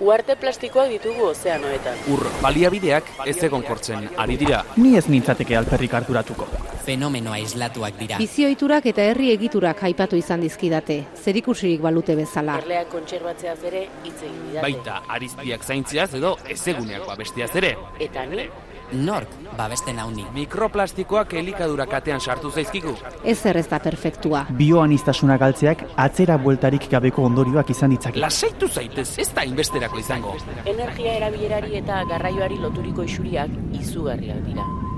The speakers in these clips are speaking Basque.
Uarte plastikoak ditugu ozeanoetan. Ur baliabideak ez egon kortzen ari dira. Ni ez nintzateke alperrik harturatuko. Fenomeno aislatuak dira. Bizioiturak eta herri egiturak aipatu izan dizkidate, zerikusirik balute bezala. Erleak kontserbatzeaz ere hitz egin didate. Baita arizpiak zaintziaz edo ezeguneak babestiaz ere. Eta ni, Nork babesten hauni. Mikroplastikoak elikadura katean sartu zaizkigu. Ez zer ez da perfektua. Bioanistasuna galtzeak atzera bueltarik gabeko ondorioak izan ditzake. Lasaitu zaitez, ez da inbesterako izango. energia erabilerari eta garraioari loturiko isuriak izugarriak dira.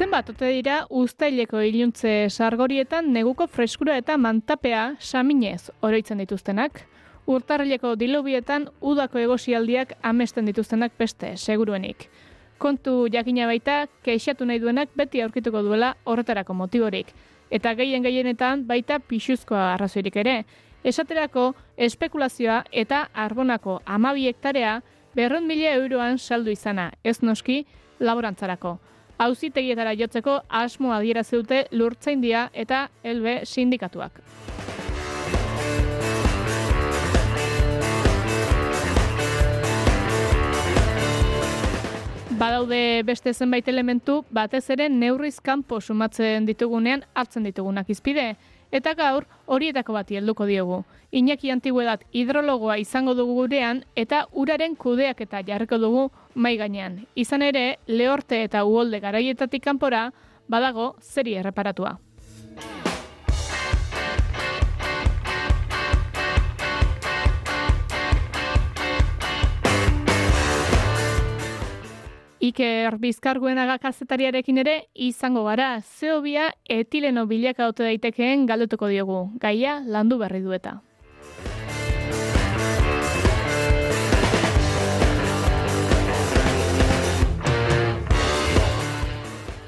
Zenbat ote dira uztaileko iluntze sargorietan neguko freskura eta mantapea saminez oroitzen dituztenak? Urtarrileko dilubietan udako egosialdiak amesten dituztenak beste, seguruenik. Kontu jakina baita, keixatu nahi duenak beti aurkituko duela horretarako motiborik. Eta gehien gehienetan baita pixuzkoa arrazoirik ere. Esaterako, espekulazioa eta arbonako amabi hektarea berron mila euroan saldu izana, ez noski, laborantzarako. Auzitegietara jotzeko asmo adierazi dute lurtzaindia eta elbe sindikatuak. Badaude beste zenbait elementu, batez ere neurriz kanpo sumatzen ditugunean hartzen ditugunak izpide. Eta gaur horietako bati helduko diogu. Iñaki Antiguedat hidrologoa izango dugu gurean eta uraren kudeak eta jarriko dugu mai gainean. Izan ere, lehorte eta uholde garaietatik kanpora badago zeri erreparatua. Iker Bizkarguenaga kazetariarekin ere izango gara. Zeobia etileno bilaka ote daitekeen galdetuko diogu. Gaia landu berri du eta.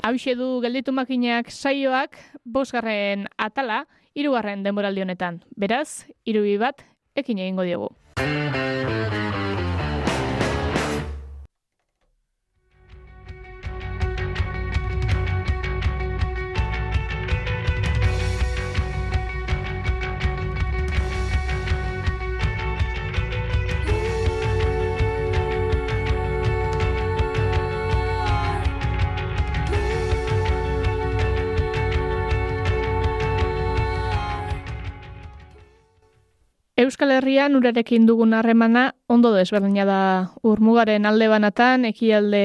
Hauxe du gelditu makinak saioak bosgarren atala, hirugarren denboraldi honetan. Beraz, hirubi bat ekin egingo diogu. Euskal Herrian urarekin dugun harremana ondo desberdina da urmugaren alde banatan, ekialde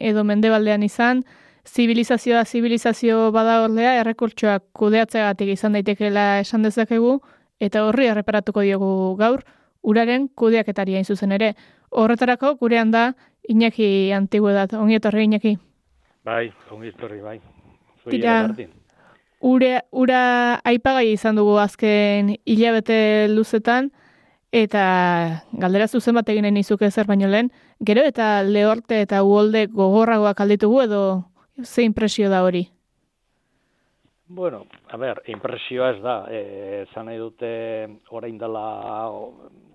edo mendebaldean izan, zibilizazioa zibilizazio bada ordea, errekurtsoak kudeatzeagatik izan daitekeela esan dezakegu, eta horri erreparatuko diogu gaur, uraren kudeaketari hain zuzen ere. Horretarako gurean da Iñaki Antiguedat, ongi etorri Iñaki. Bai, ongi etorri, bai. Tira. Ure, ura aipagai izan dugu azken hilabete luzetan, eta galdera zuzen bat eginen izuke zer baino lehen, gero eta lehorte eta uholde gogorragoak alditugu edo ze impresio da hori? Bueno, a ber, impresioa ez da, eh, esan nahi dute orain dela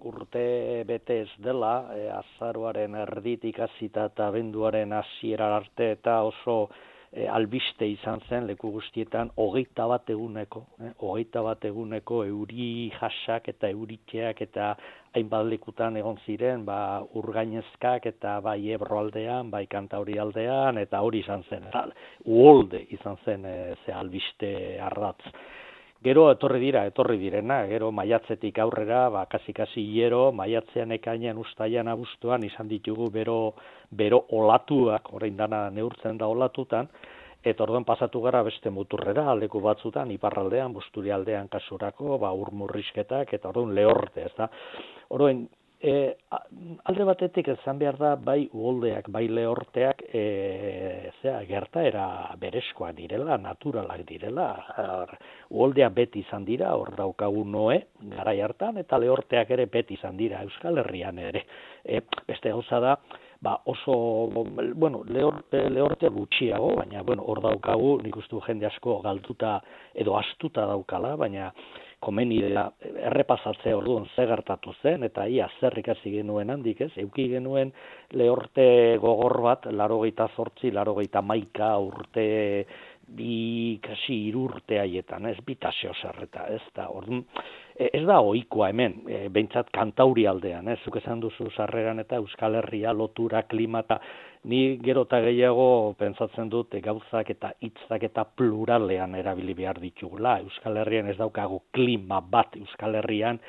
urte bete ez dela, e, azaroaren erditik hasita eta abenduaren hasiera arte eta oso e, albiste izan zen leku guztietan hogeita bat eguneko, eh, hogeita bat eguneko euri jasak eta euritxeak eta hainbat lekutan egon ziren, ba, urgainezkak eta bai ebroaldean, bai kantauri aldean, eta hori izan zen, eta uholde izan zen e, ze albiste ardatz. Gero etorri dira, etorri direna, gero maiatzetik aurrera, ba, kasi-kasi hiero, maiatzean ekainean ustaian abuztuan izan ditugu bero, bero olatuak, orain dana neurtzen da olatutan, eta orduan pasatu gara beste muturrera, leku batzutan, iparraldean, busturialdean kasurako, ba, urmurrisketak, eta orduan lehorte, ez da. Orduan, E, alde batetik esan behar da, bai uoldeak, bai lehorteak, e, zera, gertaera berezkoa direla, naturalak direla. Uoldeak beti izan dira, hor daukagu noe, gara hartan, eta lehorteak ere beti izan dira, Euskal Herrian ere. E, beste gauza da, ba oso, bueno, lehorte, lehorte gutxiago, baina, bueno, hor daukagu, nik ustu jende asko galtuta edo astuta daukala, baina, komeni dela errepasatzea orduan ze gertatu zen eta ia zer ikasi genuen handik, ez? Euki genuen lehorte gogor bat 88, 91 urte bi kasi irurte haietan, ez bitasio zerreta, ez da, orduan, ez da ohikoa hemen, e, behintzat kantauri aldean, ez, zuk esan duzu sarreran eta Euskal Herria, lotura, klimata, ni gero eta gehiago pentsatzen dut e, gauzak eta hitzak eta pluralean erabili behar ditugula, Euskal Herrian ez daukagu klima bat Euskal Herrian,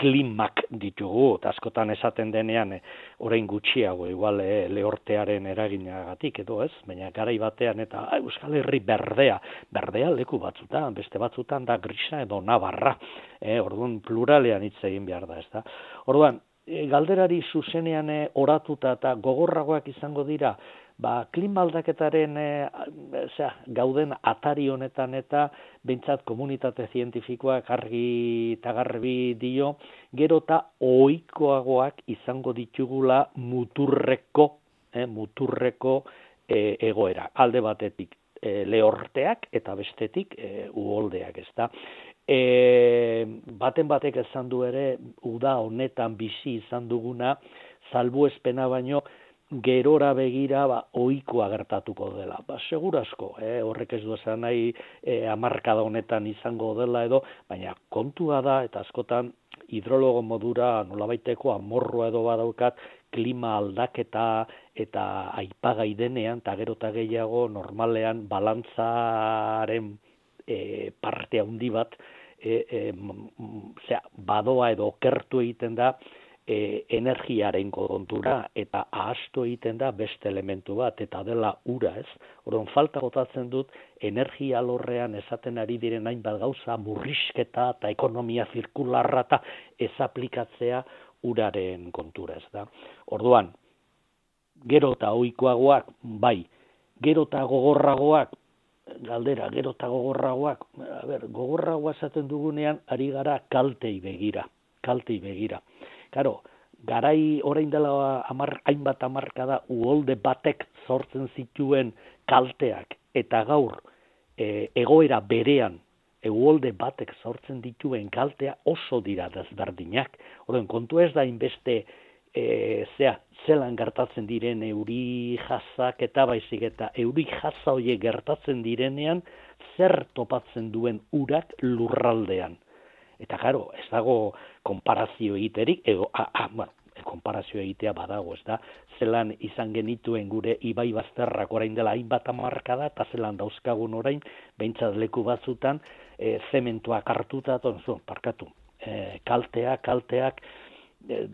klimak ditugu, eta askotan esaten denean, e, orain gutxiago, igual e, lehortearen eraginagatik, edo ez, baina garai batean, eta a, Euskal Herri berdea, berdea leku batzutan, beste batzutan da grisa edo nabarra, e, orduan pluralean hitz egin behar da, ez da. Orduan, e, galderari zuzenean e, oratuta eta gogorragoak izango dira, ba, klima aldaketaren e, gauden atari honetan eta behintzat komunitate zientifikoak argi eta garbi dio, gero eta oikoagoak izango ditugula muturreko, e, muturreko e, egoera. Alde batetik e, lehorteak eta bestetik e, uholdeak, ez da. E, baten batek esan du ere, uda honetan bizi izan duguna, salbu baino, gerora begira ba ohikoa gertatuko dela. Ba segurazko, eh horrek ez du esan nahi eh amarkada honetan izango dela edo, baina kontua da eta askotan hidrologo modura nolabaiteko amorrua edo badaukat klima aldaketa eta aipagai denean ta gero ta gehiago normalean balantzaren e, parte handi bat e, e, badoa edo okertu egiten da e, energiaren kontura eta ahastu egiten da beste elementu bat eta dela ura, ez? Orduan falta gotatzen dut energia lorrean esaten ari diren hainbat gauza murrisketa eta ekonomia zirkularra eta ez aplikatzea uraren kontura, ez da? Orduan gero eta ohikoagoak bai, gero eta gogorragoak galdera, gero eta gogorragoak, a ber, gogorragoa esaten dugunean ari gara kaltei begira, kaltei begira. Karo, garai orain dela amar, hainbat amarka da uolde batek sortzen zituen kalteak eta gaur e, egoera berean e, batek sortzen dituen kaltea oso dira desberdinak. Horren, kontu ez da inbeste e, zea, zelan gertatzen diren euri jazak eta baizik eta euri jaza hoiek gertatzen direnean zer topatzen duen urak lurraldean. Eta karo, ez dago konparazio egiterik, edo, a, a, bueno, konparazio egitea badago, ez da, zelan izan genituen gure ibai bazterrak orain dela hainbat amarkada, eta zelan dauzkagun orain, behintzat leku batzutan, e, zementuak hartuta, tonzu, parkatu, e, kaltea, kalteak, e,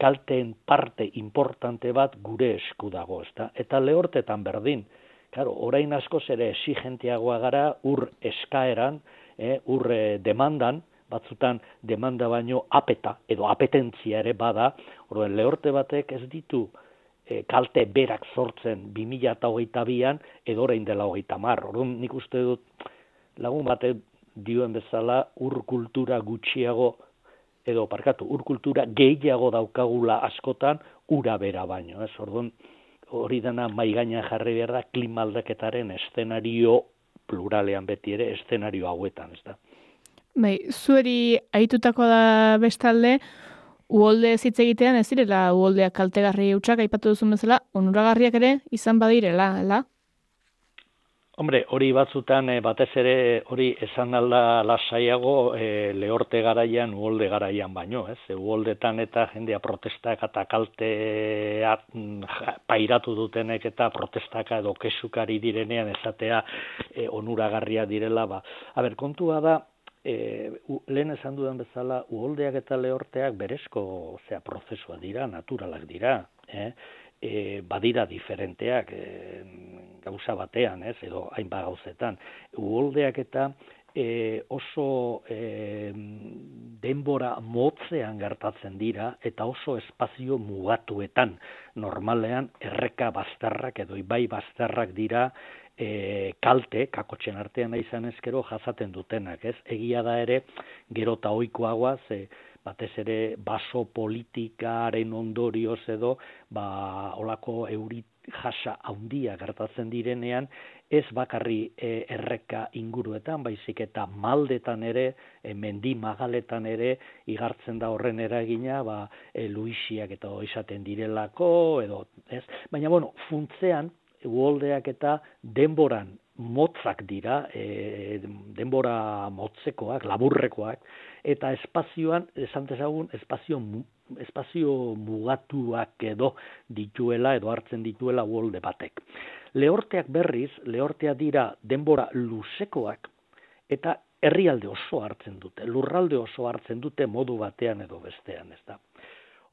kalteen parte importante bat gure esku dago, ez da, eta lehortetan berdin, Claro, orain asko ere exigentiagoa gara ur eskaeran, eh, ur demandan, batzutan demanda baino apeta edo apetentzia ere bada, orduan lehorte batek ez ditu e, kalte berak sortzen 2022an edo orain dela 30. Orduan nik uste dut lagun bate dioen bezala ur kultura gutxiago edo parkatu ur kultura gehiago daukagula askotan ura bera baino, ez? Orduan hori dena mai gaina jarri behar da klima aldaketaren eszenario pluralean beti ere eszenario hauetan, ez da. Bai, zueri aitutako da bestalde, uholde hitz egitean ez direla uholdeak kaltegarri hutsak aipatu duzun bezala, onuragarriak ere izan badirela, ela? Hombre, hori batzutan eh, batez ere hori esan alda lasaiago e, lehorte garaian, uholde garaian baino, ez? Uholdetan eta jendea protestak eta kalte pairatu dutenek eta protestaka edo kesukari direnean esatea e, onuragarria direla, ba. A ber, kontua da, e, u, lehen esan dudan bezala, uholdeak eta lehorteak berezko zea, prozesua dira, naturalak dira, eh? e, badira diferenteak e, gauza batean, ez, edo hainba gauzetan. Uholdeak eta e, oso e, denbora motzean gertatzen dira eta oso espazio mugatuetan normalean erreka bazterrak edo ibai bazterrak dira e, kalte, kakotxen artean izan ezkero jazaten dutenak, ez? Egia da ere, gero eta oikoagoa, ze batez ere baso politikaren ondorioz edo, ba, olako eurit jasa handia gertatzen direnean, ez bakarri e, erreka inguruetan, baizik eta maldetan ere, e, mendi magaletan ere, igartzen da horren eragina, ba, e, luisiak eta izaten direlako, edo, ez? Baina, bueno, funtzean, uoldeak eta denboran motzak dira, e, denbora motzekoak, laburrekoak, eta espazioan, esan dezagun, espazio, espazio mugatuak edo dituela, edo hartzen dituela uolde batek. Lehorteak berriz, lehortea dira denbora luzekoak, eta herrialde oso hartzen dute, lurralde oso hartzen dute modu batean edo bestean, ez da.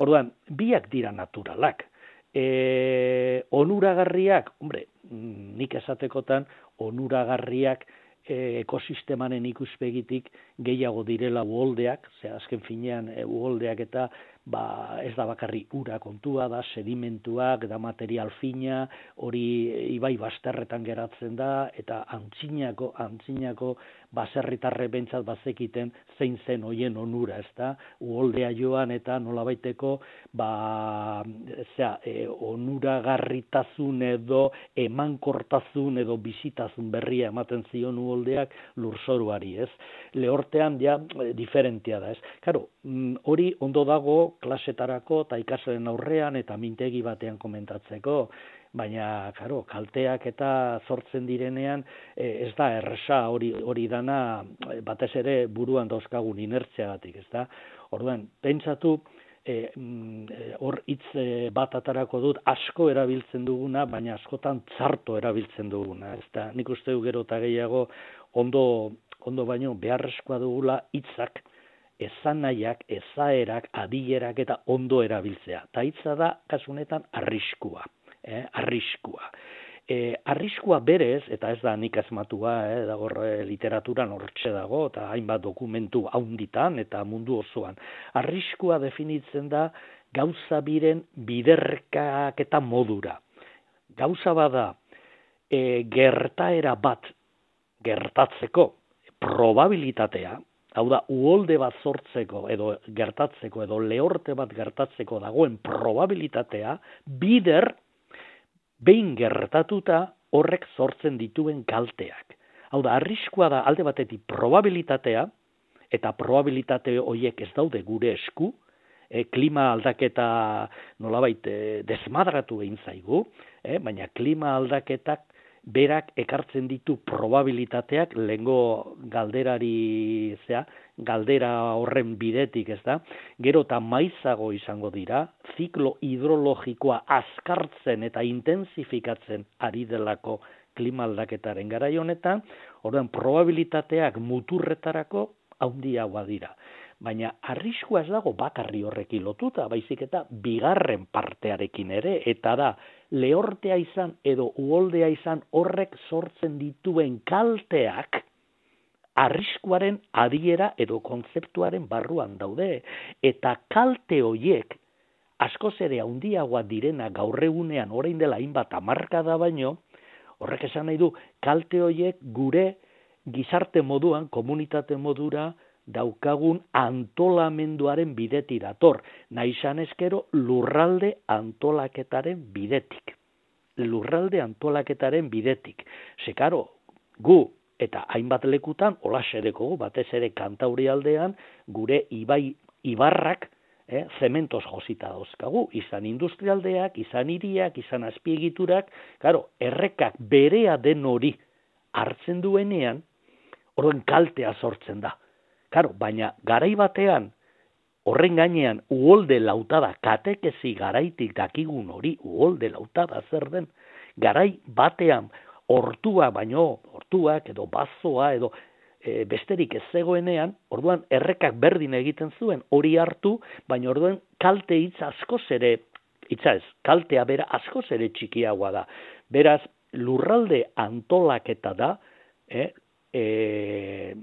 Orduan, biak dira naturalak, e, onuragarriak, hombre, nik esatekotan, onuragarriak e, ekosistemaren ikuspegitik gehiago direla uoldeak, ze azken finean e, uoldeak eta ba, ez da bakarri ura kontua da, sedimentuak, da material fina, hori ibai basterretan geratzen da, eta antzinako, antzinako baserritarre bentsat bazekiten zein zen hoien onura, ez da, uoldea joan eta nolabaiteko, ba, zera, e, onura garritazun edo emankortazun edo bizitazun berria ematen zion uoldeak lurzoruari, ez? Lehortean, ja, diferentia da, ez? Karo, mm, hori ondo dago klasetarako eta ikasleen aurrean eta mintegi batean komentatzeko, baina claro, kalteak eta sortzen direnean e, ez da erresa hori hori dana e, batez ere buruan dauzkagun inertziagatik, ez da? Orduan, pentsatu e, mm, e, hor hitz e, bat atarako dut asko erabiltzen duguna, baina askotan txarto erabiltzen duguna, ez da? Nik uste du gero eta gehiago ondo, ondo baino beharrezkoa dugula hitzak esan nahiak, ezaerak, adierak eta ondo erabiltzea. Ta hitza da, kasunetan, arriskua eh, arriskua. E, arriskua berez, eta ez da nik azmatua, eh, dago e, literaturan hortxe dago, eta hainbat dokumentu haunditan eta mundu osoan. Arriskua definitzen da gauza biren biderkak eta modura. Gauza bada e, gertaera bat gertatzeko probabilitatea, hau da, uolde bat sortzeko edo gertatzeko edo lehorte bat gertatzeko dagoen probabilitatea, bider behin gertatuta horrek sortzen dituen kalteak. Hau da, arriskua da alde batetik probabilitatea, eta probabilitate horiek ez daude gure esku, e, klima aldaketa nolabait e, desmadratu egin zaigu, e, baina klima aldaketak berak ekartzen ditu probabilitateak lengo galderari zea, galdera horren bidetik, ez da? Gero eta maizago izango dira, ziklo hidrologikoa azkartzen eta intensifikatzen ari delako klima aldaketaren gara honetan, orduan probabilitateak muturretarako handiagoa dira baina arriskua ez dago bakarri horrekin lotuta, baizik eta bigarren partearekin ere, eta da, lehortea izan edo uoldea izan horrek sortzen dituen kalteak, arriskuaren adiera edo kontzeptuaren barruan daude, eta kalte hoiek, askoz ere handiagoa direna gaur egunean orain dela hainbat amarka da baino, horrek esan nahi du, kalte hoiek gure gizarte moduan, komunitate modura, daukagun antolamenduaren bideti dator, nahi eskero lurralde antolaketaren bidetik. Lurralde antolaketaren bidetik. Sekaro, gu eta hainbat lekutan, hola xereko batez ere kantauri aldean, gure ibai ibarrak, eh, zementos josita dauzkagu, izan industrialdeak, izan iriak, izan azpiegiturak, karo, errekak berea den hori hartzen duenean, horren kaltea sortzen da. Karo, baina garai batean, horren gainean, uolde lautada, katekezi garaitik dakigun hori, uolde lautada zer den, garai batean, hortua baino, hortuak edo bazoa edo e, besterik ez zegoenean, orduan errekak berdin egiten zuen hori hartu, baina orduan kalte hitz asko ere, hitza ez, kaltea bera asko ere txikiagoa da. Beraz, lurralde antolaketa da, eh, e,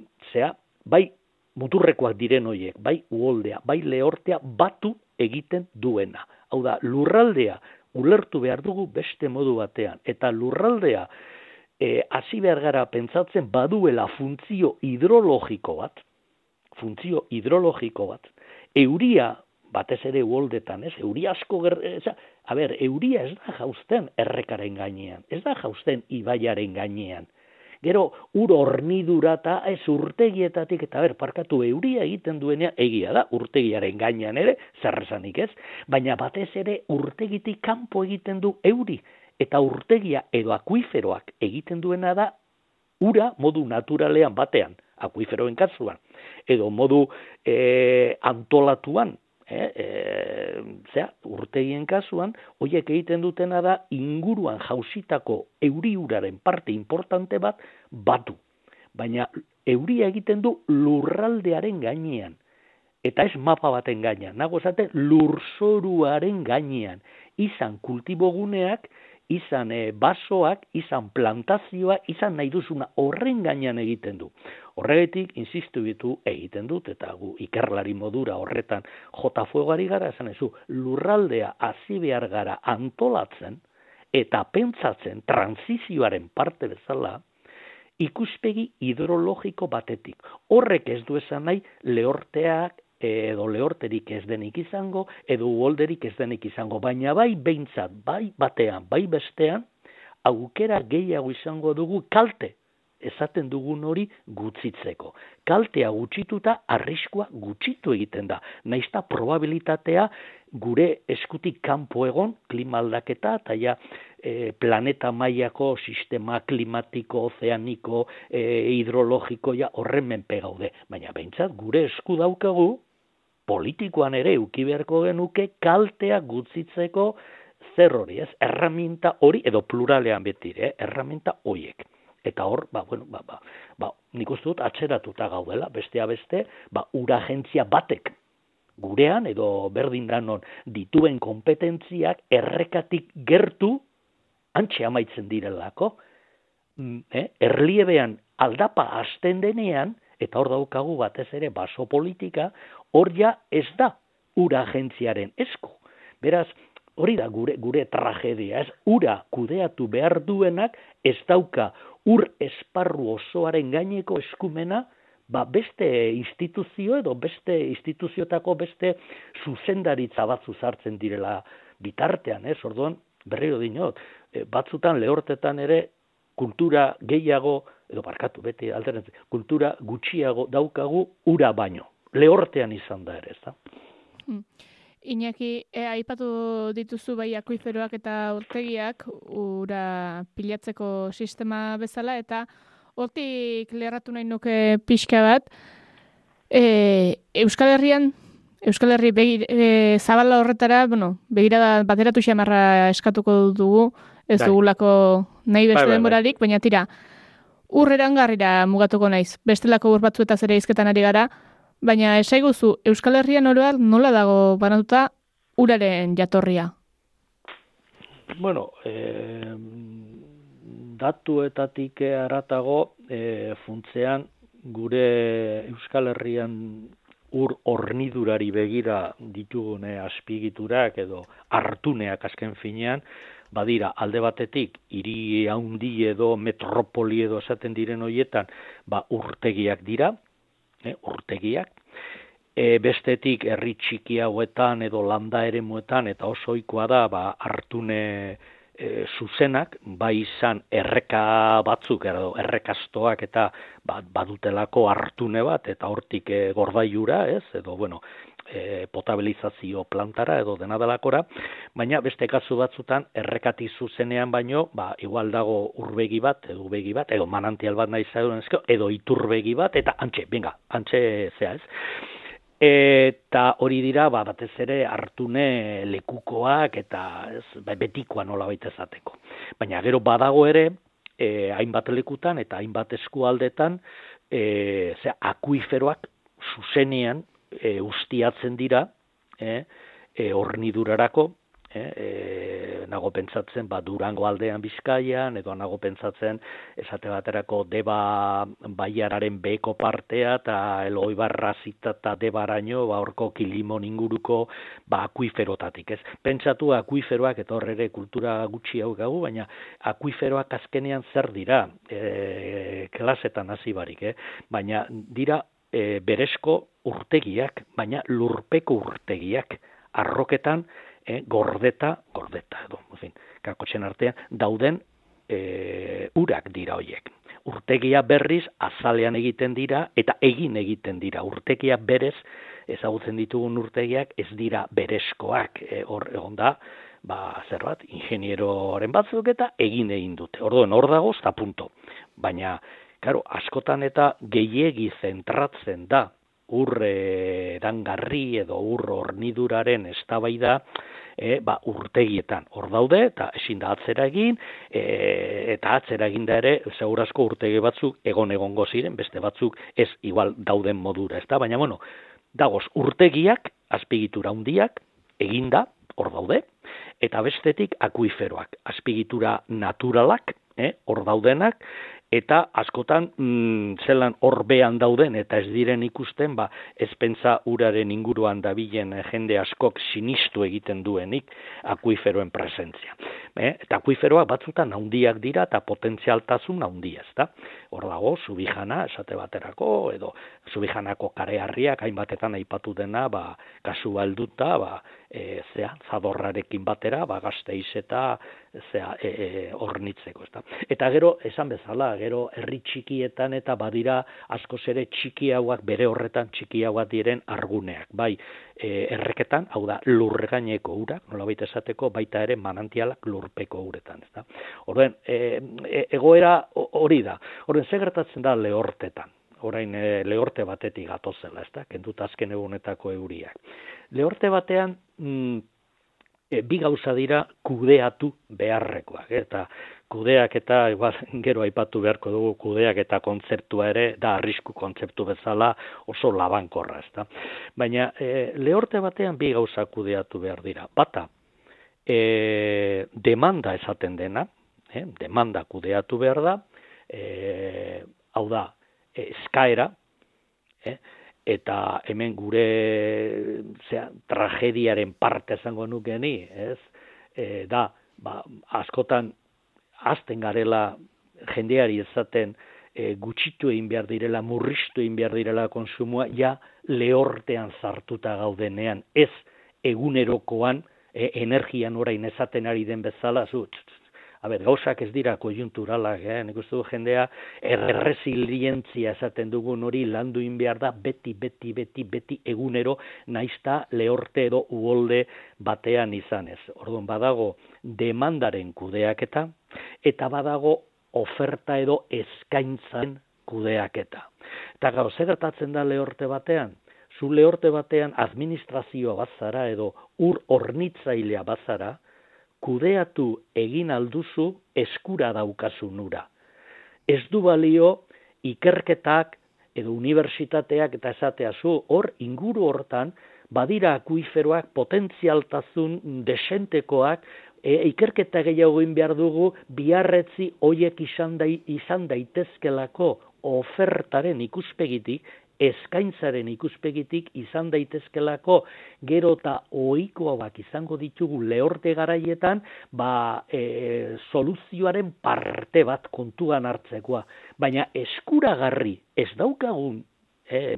muturrekoak diren hoiek, bai uoldea, bai lehortea batu egiten duena. Hau da, lurraldea ulertu behar dugu beste modu batean. Eta lurraldea e, hasi behar gara pentsatzen baduela funtzio hidrologiko bat, funtzio hidrologiko bat, euria batez ere uoldetan, ez? Euria asko ger, a ber, euria ez da jausten errekaren gainean, ez da jausten ibaiaren gainean. Gero ur hornidura eta ez urtegietatik eta ber parkatu euria egiten duenea egia da urtegiaren gainean ere zerresanik ez, baina batez ere urtegitik kanpo egiten du euri eta urtegia edo akuiferoak egiten duena da ura modu naturalean batean, akuiferoen kasuan, edo modu e, antolatuan eh, e, zera, urtegien kasuan, hoiek egiten dutena da inguruan jausitako euriuraren parte importante bat batu. Baina euria egiten du lurraldearen gainean. Eta ez mapa baten gainean. Nago esate lurzoruaren gainean. Izan kultiboguneak, izan e, basoak, izan plantazioa, izan nahi duzuna horren gainean egiten du. Horregetik, insistu bitu, egiten dut, eta gu ikerlari modura horretan jota fuegari gara, esan ezu, lurraldea hasi behar gara antolatzen, eta pentsatzen transizioaren parte bezala, ikuspegi hidrologiko batetik. Horrek ez du esan nahi lehorteak edo lehorterik ez denik izango, edo uolderik ez denik izango, baina bai behintzat, bai batean, bai bestean, aukera gehiago izango dugu kalte esaten dugun hori gutzitzeko. Kaltea gutxituta arriskua gutxitu egiten da. Naizta probabilitatea gure eskutik kanpo egon klima aldaketa eta ja e, planeta mailako sistema klimatiko, ozeaniko, e, hidrologiko ja horren menpe gaude. Baina behintzat gure esku daukagu politikoan ere uki beharko genuke kaltea gutzitzeko zer hori, ez? Erraminta hori edo pluralean beti, eh? erraminta hoiek. Eta hor, ba, bueno, ba, ba, ba, nik uste dut atxeratuta gaudela, bestea beste, ba, ura agentzia batek gurean edo berdin danon dituen kompetentziak errekatik gertu antxe amaitzen direlako, mm, eh? erliebean aldapa hasten denean, eta hor daukagu batez ere baso politika, hor ja ez da ura agentziaren esku. Beraz, hori da gure, gure tragedia, ez ura kudeatu behar duenak ez dauka ur esparru osoaren gaineko eskumena, ba beste instituzio edo beste instituziotako beste zuzendaritza batzu zartzen direla bitartean, ez? Orduan, berriro dinot, e, batzutan lehortetan ere kultura gehiago edo barkatu beti alternatzi, kultura gutxiago daukagu ura baino lehortean izan da ere, ez da? Hmm. Iñaki, e, aipatu dituzu bai akuiferoak eta urtegiak ura pilatzeko sistema bezala eta hortik lerratu nahi nuke pixka bat e, Euskal Herrian Euskal Herri begir, e, zabala horretara, bueno, begirada bateratu xamarra eskatuko dugu, ez bai. dugulako nahi beste bai, bai, bai. denborarik, baina tira, urreran garrira mugatuko naiz. Bestelako ur batzu eta zere izketan ari gara, Baina esaiguzu, Euskal Herrian oroar nola dago banatuta uraren jatorria? Bueno, e, datuetatik aratago e, funtzean gure Euskal Herrian ur hornidurari begira ditugune aspigiturak edo hartuneak azken finean, badira alde batetik hiri haundi edo metropoli edo esaten diren hoietan ba urtegiak dira, e, urtegiak, e, bestetik herri txiki hauetan edo landa eremuetan eta oso ohikoa da ba hartune e, zuzenak bai izan erreka batzuk edo errekastoak eta ba, badutelako hartune bat eta hortik e, gordaiura, ez? Edo bueno, e, potabilizazio plantara edo dena delakora, baina beste kasu batzutan errekati zuzenean baino, ba, igual dago urbegi bat, edo ubegi bat, edo manantial bat nahi zaudun edo iturbegi bat, eta antxe, venga, antxe zea ez. Eta hori dira, ba, batez ere hartune lekukoak eta ez, betikoa nola baita ezateko. Baina gero badago ere, e, hainbat lekutan eta hainbat eskualdetan, e, zera, akuiferoak zuzenean e, ustiatzen dira e, e, hornidurarako eh, e, nago pentsatzen ba, Durango aldean Bizkaian edo nago pentsatzen esate baterako deba baiararen beko partea eta eloi barrazita eta debaraino ba, orko kilimon inguruko ba, akuiferotatik, ez? Pentsatu akuiferoak eta horre kultura gutxi hau gau, baina akuiferoak azkenean zer dira e, klasetan hasi barik, eh? baina dira e, berezko urtegiak, baina lurpeko urtegiak, arroketan e, gordeta, gordeta edo, en kakotxen artean, dauden e, urak dira hoiek. Urtegia berriz azalean egiten dira eta egin egiten dira. Urtegia berez ezagutzen ditugun urtegiak ez dira berezkoak. E, hor egon da, ba, zer bat, ingenieroren batzuk eta egin egin dute. Orduan, hor dago, eta punto. Baina, karo, askotan eta gehiegi zentratzen da urre erangarri edo ur horniduraren eztabaida e, ba, urtegietan. Hor daude eta ezin da atzera egin e, eta atzera egin da ere segurazko urtegi batzuk egon egongo ziren, beste batzuk ez igual dauden modura, ezta? Baina bueno, dagoz urtegiak, azpigitura handiak eginda, hor daude, eta bestetik akuiferoak, azpigitura naturalak, eh, hor daudenak, eta askotan mm, zelan horbean dauden eta ez diren ikusten ba ez pentsa uraren inguruan dabilen jende askok sinistu egiten duenik akuiferoen presentzia. E, eta akuiferoak batzutan handiak dira eta potentzialtasun handia, ezta? Hor dago subijana esate baterako edo subijanako kareharriak hainbatetan aipatu dena ba kasu balduta ba e, zea, zadorrarekin batera, ba, gazteiz eta zea, e, e, ornitzeko. Ezta. Eta gero, esan bezala, gero, herri txikietan eta badira asko zere txikiagoak, bere horretan txikiagoak diren arguneak. Bai, e, erreketan, hau da, lurregaineko urak, nola baita esateko, baita ere manantialak lurpeko uretan. Ezta. Horren, e, e, egoera hori da. Horren, gertatzen da lehortetan orain e, lehorte batetik gatozela, ezta? Kendut azken egunetako euriak. Lehorte batean mm, e, bi gauza dira kudeatu beharrekoak, eh? eta kudeak eta gero aipatu beharko dugu kudeak eta kontzeptua ere da arrisku kontzeptu bezala oso labankorra, ezta? Baina e, lehorte batean bi gauza kudeatu behar dira. Bata, e, demanda esaten dena, eh? demanda kudeatu behar da, e, hau da, eskaera, eh? eta hemen gure zera, tragediaren parte esango nukeni, ez? E, da, ba, askotan azten garela jendeari ezaten e, gutxitu egin behar direla, murriztu egin behar direla konsumua, ja lehortean sartuta gaudenean, ez egunerokoan e, energian orain ezaten ari den bezala, zu, a ber, gauzak ez dira kojunturalak, eh? nik uste du jendea erresilientzia esaten dugun hori landu behar da beti, beti, beti, beti egunero naizta lehorte edo uolde batean izanez. Orduan badago demandaren kudeaketa eta badago oferta edo eskaintzan kudeaketa. Eta gau, zer gertatzen da lehorte batean? Zu lehorte batean administrazioa bazara edo ur ornitzailea bazara, kudeatu egin alduzu eskura daukasun ura. Ez du balio ikerketak edo unibertsitateak eta esatea zu, hor inguru hortan badira akuiferoak potentzialtasun desentekoak e, ikerketa gehiago egin behar dugu biarretzi hoiek izan, izan daitezkelako ofertaren ikuspegitik eskaintzaren ikuspegitik izan daitezkelako gero eta ohikoak izango ditugu lehorte garaietan ba, e, soluzioaren parte bat kontuan hartzekoa. Baina eskuragarri ez daukagun e,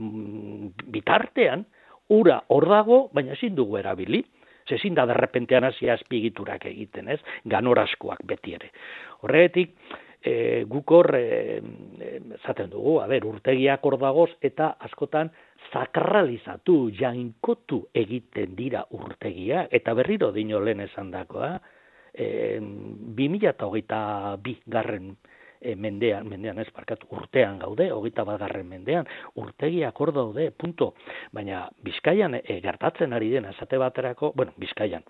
bitartean, ura hor dago, baina ezin dugu erabili. Zezin da derrepentean hasi azpigiturak egiten, ez? Ganoraskoak beti ere. Horregatik, e, guk hor e, zaten dugu, a ber, urtegiak hor dagoz eta askotan sakralizatu, jainkotu egiten dira urtegia, eta berriro dino lehen esan dakoa, e, 2008 bi garren e, mendean, mendean ez parkatu, urtean gaude, hogeita bat garren mendean, urtegiak hor daude, punto. Baina Bizkaian e, gertatzen ari dena, esate baterako, bueno, Bizkaian,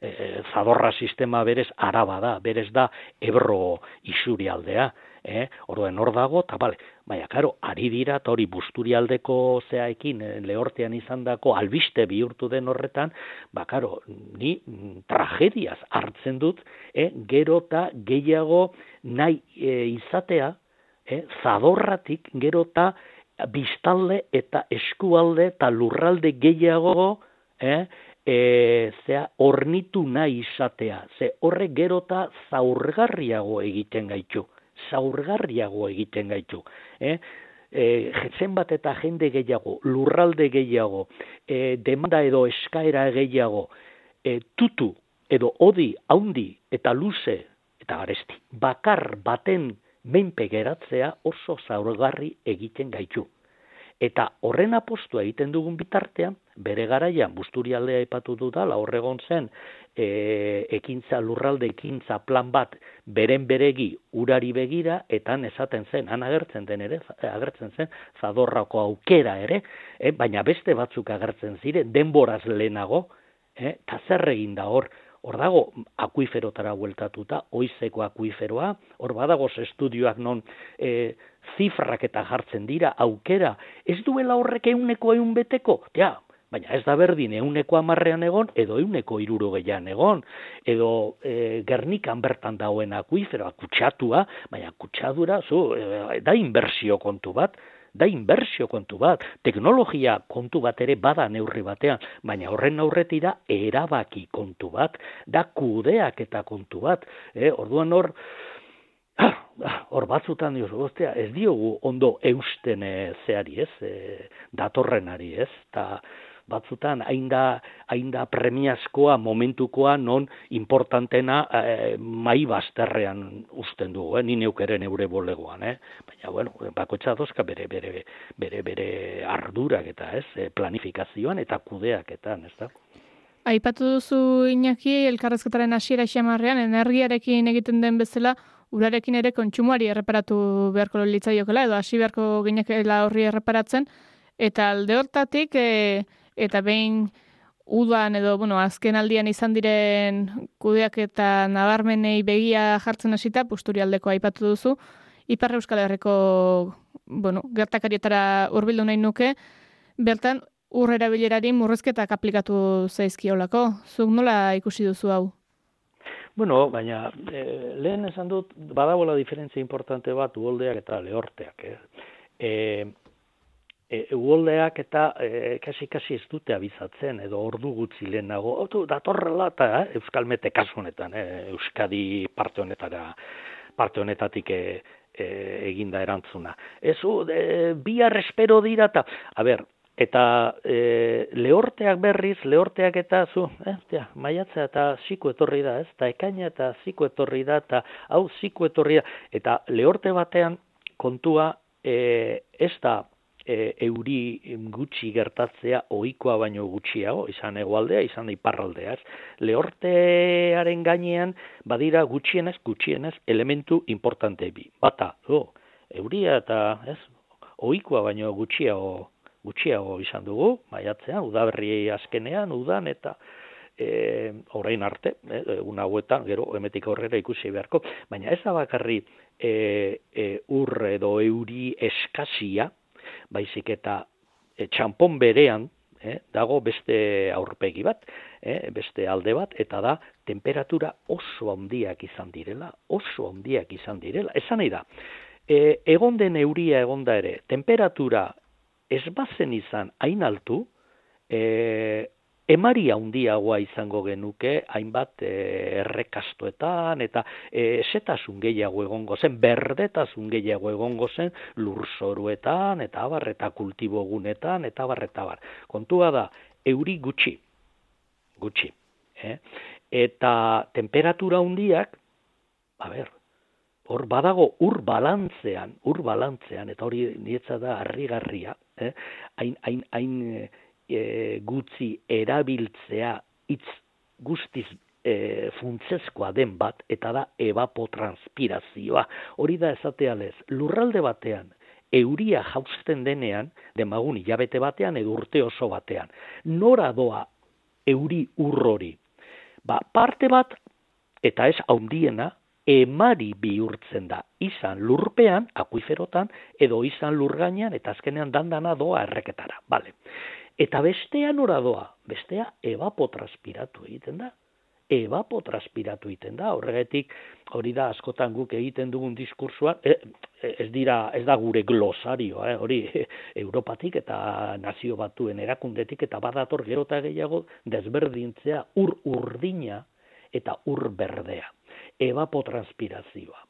e, zadorra sistema berez araba da, berez da ebro isuri aldea, eh? Orduan hor dago, eta bale, baina, karo, ari dira, eta hori busturialdeko zeaekin, eh, lehortean izan dako, albiste bihurtu den horretan, ba, karo, ni mm, tragediaz hartzen dut, eh? gero eta gehiago nahi eh, izatea, eh? zadorratik, gero eta biztalde eta eskualde eta lurralde gehiago, eh? E, zea ornitu nahi izatea, ze horrek gerota zaurgarriago egiten gaitu, zaurgarriago egiten gaitu. Eh? E, jetzen bat eta jende gehiago, lurralde gehiago, e, demanda edo eskaera gehiago, e, tutu edo odi haundi eta luze eta garesti, bakar baten menpe geratzea oso zaurgarri egiten gaitu. Eta horren apostua egiten dugun bitartean, bere garaian busturialdea ipatu du da, la horregon zen e, ekintza lurralde ekintza plan bat beren beregi urari begira eta esaten zen, han agertzen den ere, agertzen zen zadorrako aukera ere, e, baina beste batzuk agertzen zire, denboraz lehenago, e, eta zer egin da hor, hor dago akuiferotara bueltatuta, oizeko akuiferoa, hor badago estudioak non e, zifrak eta jartzen dira, aukera, ez duela horrek euneko eun beteko, ja, baina ez da berdin euneko amarrean egon, edo euneko iruro gehian egon, edo e, gernikan bertan dauen akuiferoa, kutsatua, baina kutsadura, zu, e, da inbersio kontu bat, da inbertsio kontu bat, teknologia kontu bat ere bada neurri batean, baina horren aurretira erabaki kontu bat, da kudeak eta kontu bat, eh? orduan hor, ah, ah, hor batzutan diozu, ez diogu ondo eusten e, zeari ez, e, datorrenari ez, eta batzutan hain da, hain premiazkoa momentukoa non importantena e, mai bazterrean usten dugu, eh? ni neukeren eure bolegoan, eh? baina bueno, bakotxa dozka bere, bere, bere, bere ardurak eta ez, eh, planifikazioan eta kudeaketan, ez da? Aipatu duzu Iñaki elkarrezketaren hasiera xamarrean energiarekin egiten den bezala urarekin ere kontsumoari erreparatu beharko litzaiokela edo hasi beharko ginekela horri erreparatzen eta alde hortatik e, eta behin udan edo, bueno, azken aldian izan diren kudeak eta nabarmenei begia jartzen hasita, pusturialdeko aipatu duzu, Ipar Euskal Herriko, bueno, gertakarietara urbildu nahi nuke, bertan urrera bilerari murrezketak aplikatu zaizkiolako. Zuk nola ikusi duzu hau? Bueno, baina e, lehen esan dut, badabola diferentzia importante bat uoldeak eta lehorteak. Eh? E, e, uoldeak eta e, kasi kasi ez dute abizatzen edo ordu gutxi lehenago. Otu datorrela eta eh, Euskal Mete kasu honetan eh, Euskadi parte honetara parte honetatik e, e, eginda erantzuna. Ez e, bi arrespero dira ta a ber eta e, lehorteak berriz lehorteak eta zu eh tia, maiatzea eta ziku etorri da ez ta ekaina eta ziku etorri da eta hau ziku etorri da. Eta lehorte batean kontua e, ez da e, euri gutxi gertatzea ohikoa baino gutxiago, izan egualdea, izan iparraldea. Lehortearen gainean badira gutxienez, gutxienez elementu importante bi. Bata, oh, euria eta ez, ohikoa baino gutxiago gutxiago izan dugu, maiatzean, udaberri azkenean, udan eta e, orain arte, e, una hauetan, gero, emetik aurrera ikusi beharko, baina ez da bakarri e, e, ur edo euri eskasia, baizik eta e, txampon berean e, dago beste aurpegi bat, e, beste alde bat, eta da temperatura oso handiak izan direla, oso handiak izan direla. Esan nahi da, e, egon den euria egonda ere, temperatura ez bazen izan hain altu, e, emari handiagoa izango genuke hainbat e, errekastoetan eta e, esetasun gehiago egongo zen, berdetasun gehiago egongo zen lurzoruetan eta abar eta kultibogunetan eta abar eta bar. Kontua da, euri gutxi, gutxi. Eh? Eta temperatura handiak, a ber, hor badago ur balantzean, ur balantzean, eta hori nietza da harrigarria, eh? hain, hain, hain, e, gutzi erabiltzea hitz guztiz e, funtsezkoa den bat eta da evapotranspirazioa. Hori da esatea lez, lurralde batean euria jausten denean, demagun hilabete batean edo urte oso batean. Nora doa euri urrori? Ba, parte bat, eta ez haundiena, emari bihurtzen da izan lurpean, akuiferotan, edo izan lurgainean, eta azkenean dandana doa erreketara. Bale. Eta bestea nora doa, bestea evapotranspiratu egiten da. Evapotranspiratu egiten da. Horregatik, hori da askotan guk egiten dugun diskursuan, e, e, ez dira, ez da gure glosarioa, eh? hori Europatik eta nazio batuen erakundetik eta badator gerota gehiago desberdintzea ur urdina eta ur berdea evapotranspirazioa.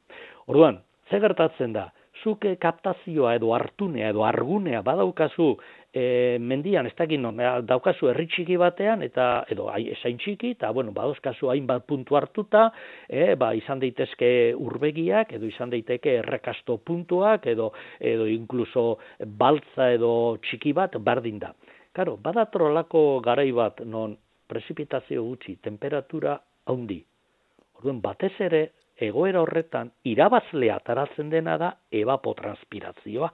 Orduan, ze gertatzen da? Zuke kaptazioa edo hartunea edo argunea badaukazu e, mendian, ez dakit non, daukazu herri txiki batean, eta edo esain txiki, eta bueno, badaukazu hainbat puntu hartuta, e, ba, izan daitezke urbegiak, edo izan daiteke errekasto puntuak, edo, edo inkluso baltza edo txiki bat, bardin da. Karo, badatrolako garai bat non prezipitazio gutxi, temperatura haundi, Orduan batez ere egoera horretan irabazlea ataratzen dena da evapotranspirazioa.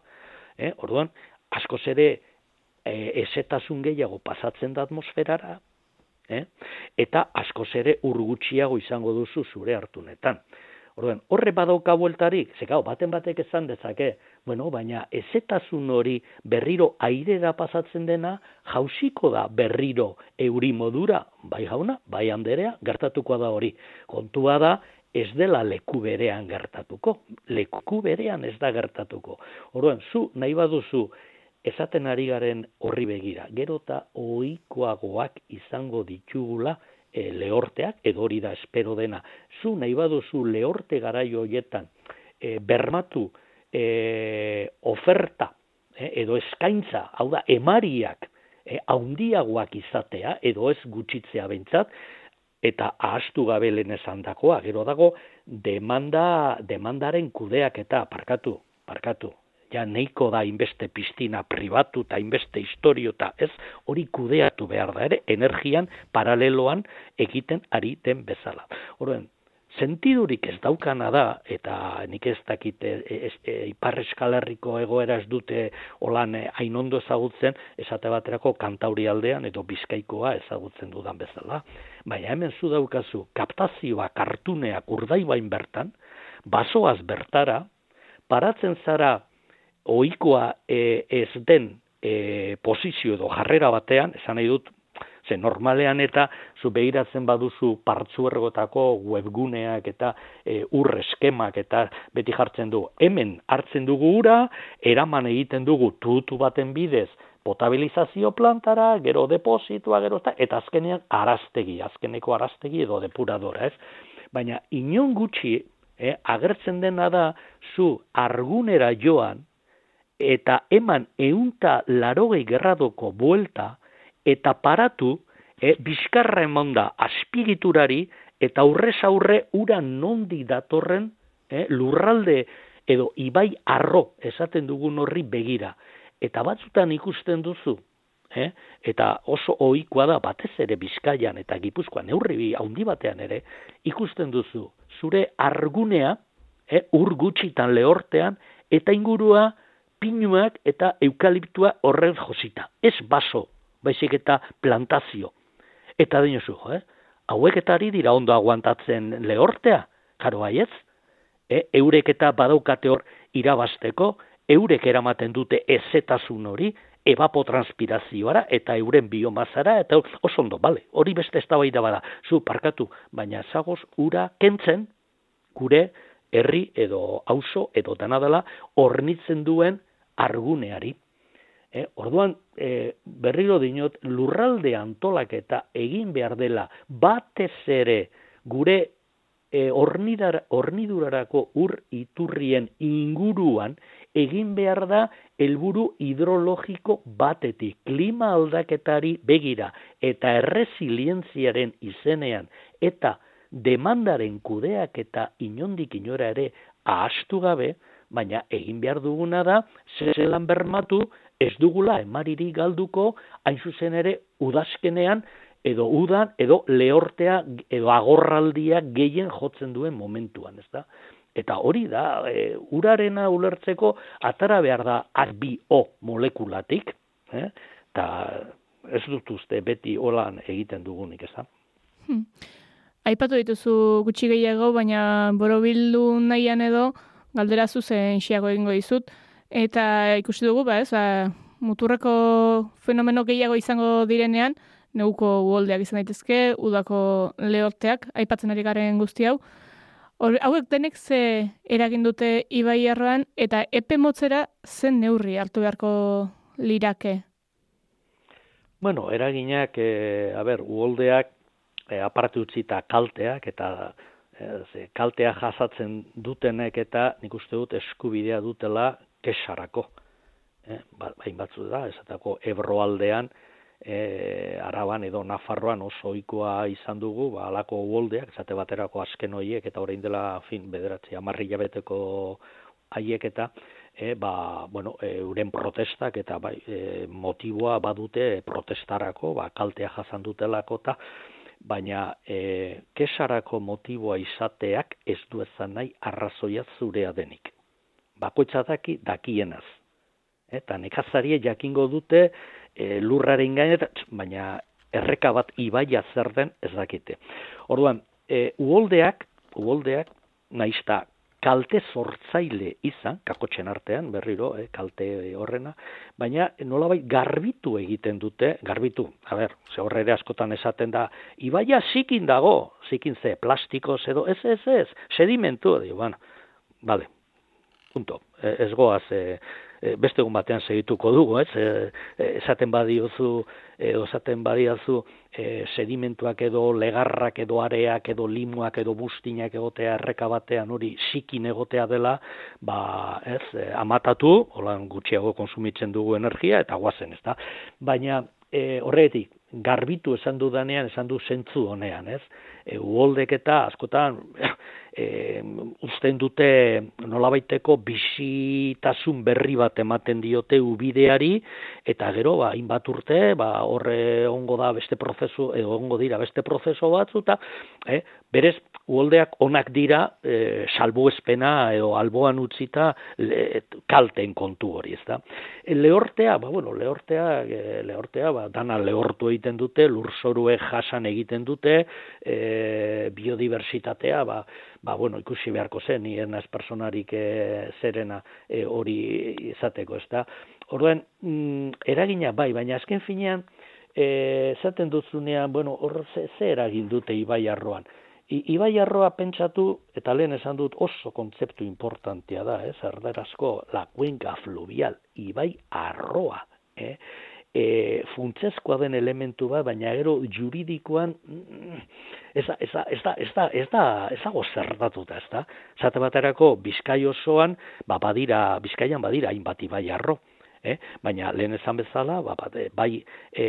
Eh? Orduan askoz ere e, esetasun gehiago pasatzen da atmosferara, eh? eta askoz ere urgutxiago izango duzu zure hartunetan. Orduan, horre badauka bueltarik, ze baten batek esan dezake, bueno, baina ezetasun hori berriro airera pasatzen dena, jausiko da berriro euri modura, bai jauna, bai anderea, gertatuko da hori. Kontua da, ez dela leku berean gertatuko. Leku berean ez da gertatuko. Orduan, zu nahi baduzu esaten ari garen horri begira, gero eta oikoagoak izango ditugula, e, lehorteak, edo hori da espero dena, zu nahi baduzu lehorte garaio hoietan e, bermatu e, oferta e, edo eskaintza, hau da, emariak e, haundiagoak izatea, edo ez gutxitzea bentsat, eta ahastu gabe lehen esan dakoa, gero dago demanda, demandaren kudeak eta parkatu, parkatu, ja neiko da inbeste piztina pribatu eta inbeste historio eta ez? Hori kudeatu behar da ere energian paraleloan egiten ari den bezala. Horren, sentidurik ez daukana da, eta nik ez dakit e, e, e, ipar eskalarriko egoera ez dute olan hain ondo ezagutzen, esate baterako kantauri aldean edo bizkaikoa ezagutzen dudan bezala. Baina hemen zu daukazu kaptazioa kartuneak urdaibain bertan, basoaz bertara, paratzen zara ohikoa e, ez den e, posizio edo jarrera batean, esan nahi dut, ze normalean eta zu behiratzen baduzu partzuergotako webguneak eta e, ur eskemak eta beti jartzen du. Hemen hartzen dugu ura, eraman egiten dugu tutu baten bidez potabilizazio plantara, gero depositua, gero eta, azkenean araztegi, azkeneko araztegi edo depuradora, ez? Baina inon gutxi, eh, agertzen dena da, zu argunera joan, eta eman eunta larogei gerradoko buelta, eta paratu, e, bizkarra emon da aspigiturari, eta aurrez aurre ura nondi datorren e, lurralde edo ibai arro esaten dugun horri begira. Eta batzutan ikusten duzu, e, eta oso ohikoa da batez ere bizkaian eta gipuzkoan neurri handi batean ere, ikusten duzu, zure argunea, e, ur gutxitan lehortean, eta ingurua, pinuak eta eukaliptua horren josita. Ez baso, baizik eta plantazio. Eta dinosu, eh? hauek eta ari dira ondo aguantatzen lehortea, karo baietz, e, eurek eta badaukate hor irabasteko, eurek eramaten dute ezetasun hori, evapotranspirazioara eta euren biomazara, eta oso ondo, bale, hori beste ez da bada, zu parkatu, baina zagoz ura kentzen, gure herri edo auzo edo danadala hornitzen duen arguneari. E, orduan, e, berriro dinot, lurralde antolak egin behar dela. Batez ere gure e, ornidurarako ur iturrien inguruan egin behar da helburu hidrologiko batetik, klima aldaketari begira eta erresilientziaren izenean eta demandaren kudeak eta inondik inora ere ahastu gabe, baina egin behar duguna da, zelan bermatu, ez dugula emariri galduko, hain zuzen ere, udazkenean, edo udan, edo lehortea, edo agorraldia gehien jotzen duen momentuan, ez da? Eta hori da, e, urarena ulertzeko, atara behar da arbio molekulatik, eh? eta ez dut uste beti holan egiten dugunik, ez da? Hmm. aipatu dituzu gutxi gehiago, baina borobildu nahian edo galdera zuzen xiago egingo dizut. Eta ikusi dugu, ba ez, ba, muturreko fenomeno gehiago izango direnean, neguko uoldeak izan daitezke, udako lehorteak, aipatzen ari garen guzti hau. Hor, hauek denek ze eragin dute ibai eta epe motzera zen neurri hartu beharko lirake? Bueno, eraginak, e, a ber, uoldeak e, aparatu utzita kalteak, eta e, ze, kaltea jasatzen dutenek eta nik uste dut eskubidea dutela kesarako. E, ba, bain batzu da, esatako ebroaldean, e, araban edo nafarroan oso ohikoa izan dugu, ba, alako uoldeak, esate baterako asken hoiek, eta orain dela, fin, bederatzi, amarri jabeteko haiek eta, e, ba, bueno, e, euren protestak eta bai, e, motiboa badute protestarako, ba, kaltea jasan dutelako eta, baina e, kesarako motiboa izateak ez du ezan nahi arrazoia zurea denik. Bakoitza daki dakienaz. Eta nekazarie jakingo dute e, lurraren gainetan, baina erreka bat ibaia zer den ez dakite. Orduan, e, uoldeak, uoldeak, naizta kalte sortzaile izan, kakotxen artean, berriro, eh, kalte horrena, baina nolabait garbitu egiten dute, garbitu, a ber, ze horre ere askotan esaten da, ibaia zikin dago, zikin ze, plastiko, edo, ez, ez, ez, sedimentu, dio, bueno, vale, punto, e, ez goaz, e, e, beste egun batean segituko dugu, ez? E, esaten badiozu, edo esaten badiazu e, sedimentuak edo legarrak edo areak edo limuak edo bustinak egotea erreka batean hori sikin egotea dela, ba, ez, amatatu, holan gutxiago konsumitzen dugu energia eta guazen, ez da? Baina e, horretik, garbitu esan du danean, esan du zentzu honean, ez? E, uoldek eta askotan e, uzten dute nolabaiteko bisitasun berri bat ematen diote ubideari, eta gero, ba, inbat urte, ba, horre ongo da beste prozesu, edo ongo dira beste prozesu batzuta, eh, berez, uoldeak onak dira e, salbuespena edo alboan utzita le, kalten kontu hori, ez. E, lehortea, ba, bueno, lehortea, e, lehortea, ba, dana lehortu egiten dute, lurzorue jasan egiten dute, e, biodiversitatea, ba, ba, bueno, ikusi beharko zen, ni ernaz personarik e, zerena e, hori izateko, ez da. Orduen, mm, eragina bai, baina azken finean, e, esaten duzunean, bueno, hor ze, ze eragin dute Ibai Arroan. I, Ibai Arroa pentsatu, eta lehen esan dut oso kontzeptu importantea da, ez, erderazko, la cuenca fluvial, Ibai Arroa, eh? E, funtsezkoa den elementu bat, baina gero juridikoan mm, ez da, ez da, ez da, ez da, ez da, ez dago zertatuta, ez da. Zate baterako bizkai osoan, ba, badira, bizkaian badira, hainbat ibai arro. Eh? Baina lehen esan bezala, ba, bai e,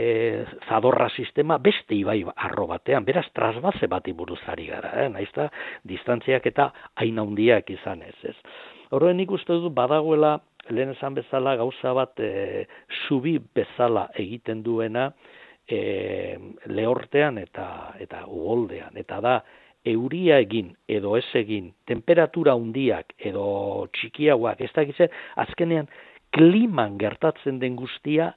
zadorra sistema beste ibai arro batean, beraz trasbaze bat iburuzari gara, eh? naizta distantziak eta aina handiak izan ez. ez. Horren nik uste dut badagoela lehen esan bezala gauza bat e, zubi bezala egiten duena e, lehortean eta eta ugoldean eta da euria egin edo ez egin temperatura handiak edo txikiagoak ez da azkenean kliman gertatzen den guztia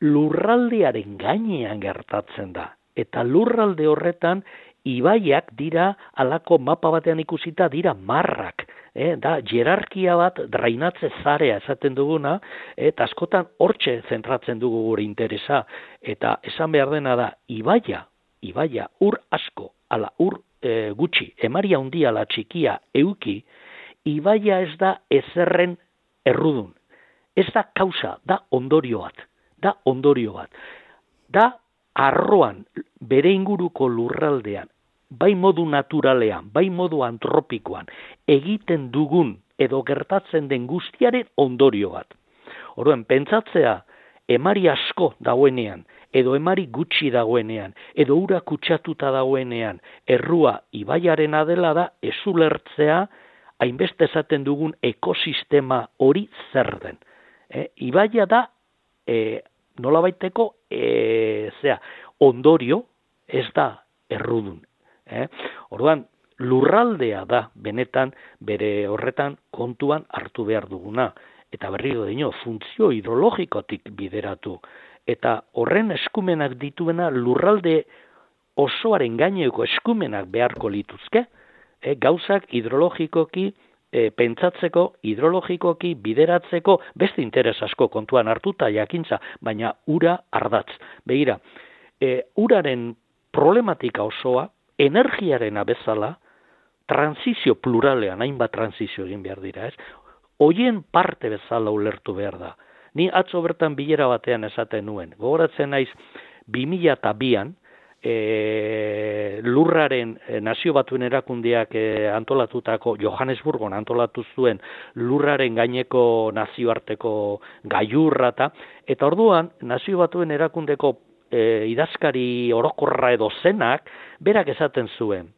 lurraldearen gainean gertatzen da. Eta lurralde horretan ibaiak dira alako mapa batean ikusita dira marrak eh, da jerarkia bat drainatze zarea esaten duguna, eta askotan hortxe zentratzen dugu gure interesa, eta esan behar dena da, ibaia, ibaia, ur asko, ala ur e, gutxi, emaria handia la txikia euki, ibaia ez da ezerren errudun. Ez da kausa, da ondorio bat, da ondorio bat. Da arroan bere inguruko lurraldean bai modu naturalean, bai modu antropikoan, egiten dugun edo gertatzen den guztiaren ondorio bat. Orduan, pentsatzea, emari asko dagoenean, edo emari gutxi dagoenean, edo ura kutsatuta dagoenean, errua ibaiaren adela da, ezulertzea, hainbeste esaten dugun ekosistema hori zer den. E, ibaia da, e, nola baiteko, e, zera, ondorio, ez da errudun, Eh? Orduan, lurraldea da benetan bere horretan kontuan hartu behar duguna. Eta berriro dino, funtzio hidrologikotik bideratu. Eta horren eskumenak dituena lurralde osoaren gaineko eskumenak beharko lituzke, e, gauzak hidrologikoki e, pentsatzeko, hidrologikoki bideratzeko, beste interes asko kontuan hartuta jakintza, baina ura ardatz. Begira, e, uraren problematika osoa, energiaren bezala, transizio pluralean, hainbat transizio egin behar dira, ez? Hoien parte bezala ulertu behar da. Ni atzo bertan bilera batean esaten nuen. Gogoratzen naiz, 2002an, e, lurraren e, nazio batuen erakundeak e, antolatutako Johannesburgon antolatu zuen lurraren gaineko nazioarteko gaiurrata eta orduan nazio batuen erakundeko e, idazkari orokorra edo zenak berak esaten zuen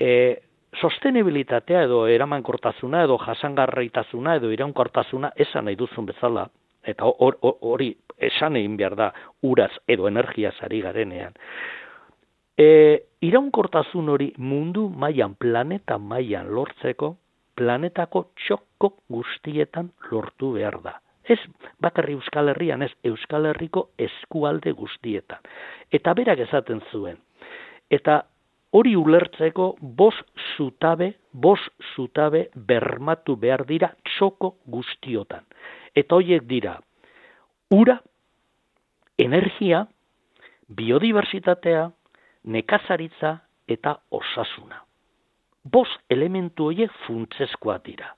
e, sostenibilitatea edo eramankortasuna edo jasangarritasuna edo iraunkortasuna esan nahi duzun bezala eta hori esan egin behar da uraz edo energiaz ari garenean E, iraunkortasun hori mundu mailan planeta mailan lortzeko, planetako txoko guztietan lortu behar da. Ez bakarri Euskal Herrian, ez Euskal Herriko eskualde guztietan. Eta berak esaten zuen. Eta hori ulertzeko bos zutabe, bos zutabe bermatu behar dira txoko guztiotan. Eta horiek dira, ura, energia, biodiversitatea, nekazaritza eta osasuna. Bos elementu horiek funtsezkoa dira.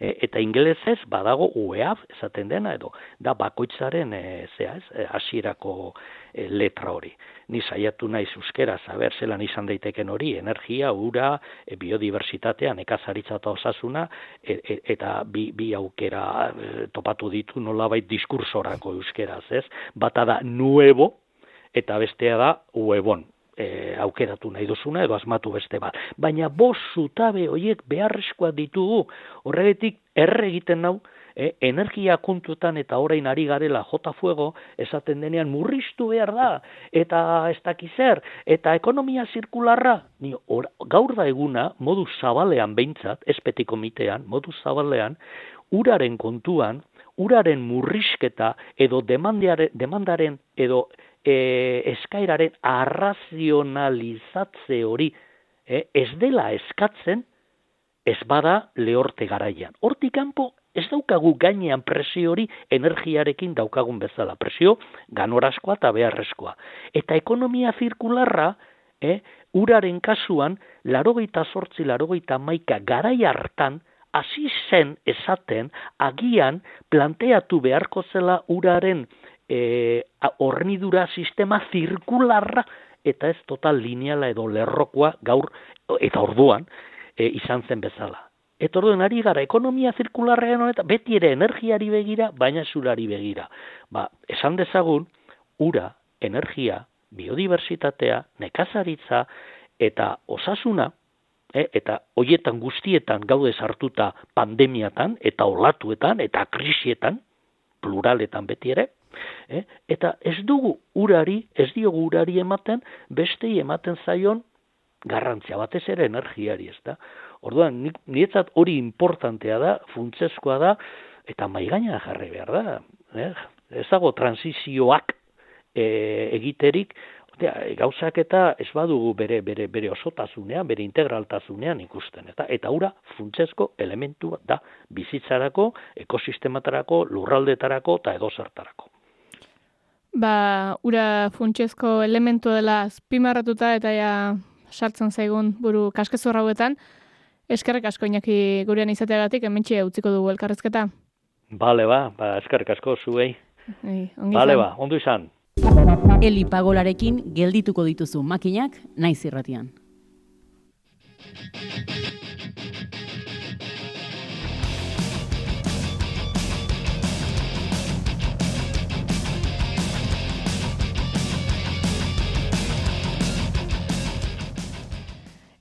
E, eta ingelesez badago UEAF esaten dena edo da bakoitzaren e, zea ez, e, hasierako e, letra hori. Ni saiatu naiz euskera saber zelan izan daiteken hori, energia, ura, e, biodiversitatea, nekazaritza eta osasuna e, e, eta bi, bi aukera topatu ditu nolabait diskursorako euskeraz, ez? Bata da nuevo eta bestea da uebon, e, aukeratu nahi duzuna edo asmatu beste bat. Baina bos zutabe horiek beharrezkoa ditugu horregetik erre egiten nau e, energia kontuetan eta orain ari garela jota fuego esaten denean murriztu behar da eta ez dakizer eta ekonomia zirkularra ni or, gaur da eguna modu zabalean behintzat, espetiko mitean, modu zabalean uraren kontuan uraren murrizketa edo demandaren edo e, eskairaren arrazionalizatze hori e, ez dela eskatzen ez bada lehorte garaian. Hortik kanpo ez daukagu gainean presio hori energiarekin daukagun bezala. Presio ganorazkoa eta beharrezkoa. Eta ekonomia zirkularra, e, uraren kasuan, larogeita sortzi, larogeita maika garai hartan, hasi zen esaten, agian planteatu beharko zela uraren e, hornidura sistema zirkularra eta ez total lineala edo lerrokoa gaur eta orduan e, izan zen bezala. Eta orduan ari gara ekonomia zirkularrean honetan beti ere energiari begira, baina zurari begira. Ba, esan dezagun, ura, energia, biodiversitatea, nekazaritza eta osasuna, e, eta hoietan guztietan gaude sartuta pandemiatan eta olatuetan eta krisietan, pluraletan beti ere, Eh? Eta ez dugu urari, ez diogu urari ematen, bestei ematen zaion garrantzia batez ere energiari, ez da? Orduan, nietzat hori importantea da, funtsezkoa da, eta maigaina jarri behar da. Eh? Ez dago transizioak e, egiterik, gauzak eta ez badugu bere, bere, bere osotasunean, bere integraltasunean ikusten. Eta eta ura funtsezko elementu da bizitzarako, ekosistematarako, lurraldetarako eta edozertarako ba, ura funtsezko elementu dela azpimarratuta eta ja sartzen zaigun buru kaskezor hauetan. Eskerrik asko inaki gurean izateagatik hementxe utziko dugu elkarrezketa. Bale ba, ba eskerrik asko zuei. Ei, Bale ba, ondo izan. Eli pagolarekin geldituko dituzu makinak naiz irratian.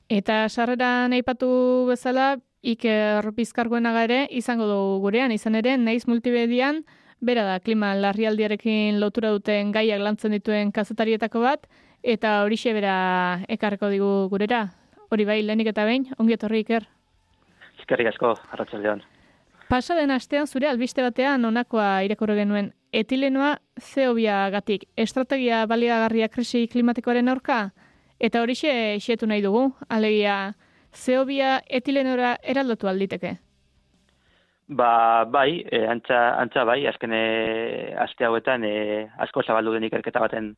Eta sarreran aipatu bezala, Iker Bizkargoenaga ere izango dugu gurean, izan ere, naiz multimedian, bera da, klima larrialdiarekin lotura duten gaiak lantzen dituen kazetarietako bat, eta hori bera ekarreko digu gurera. Hori bai, lehenik eta behin, ongi etorri Iker. Eskerrik asko, arratsaldean. Pasa den astean zure albiste batean onakoa irakurri genuen. Etilenoa zeobia gatik, estrategia baliagarria krisi klimatikoaren aurka? Eta hori xetu nahi dugu, alegia, zeobia etilenora eraldatu alditeke? Ba, bai, e, antza, antza bai, azken e, aste hauetan e, asko zabaldu den ikerketa baten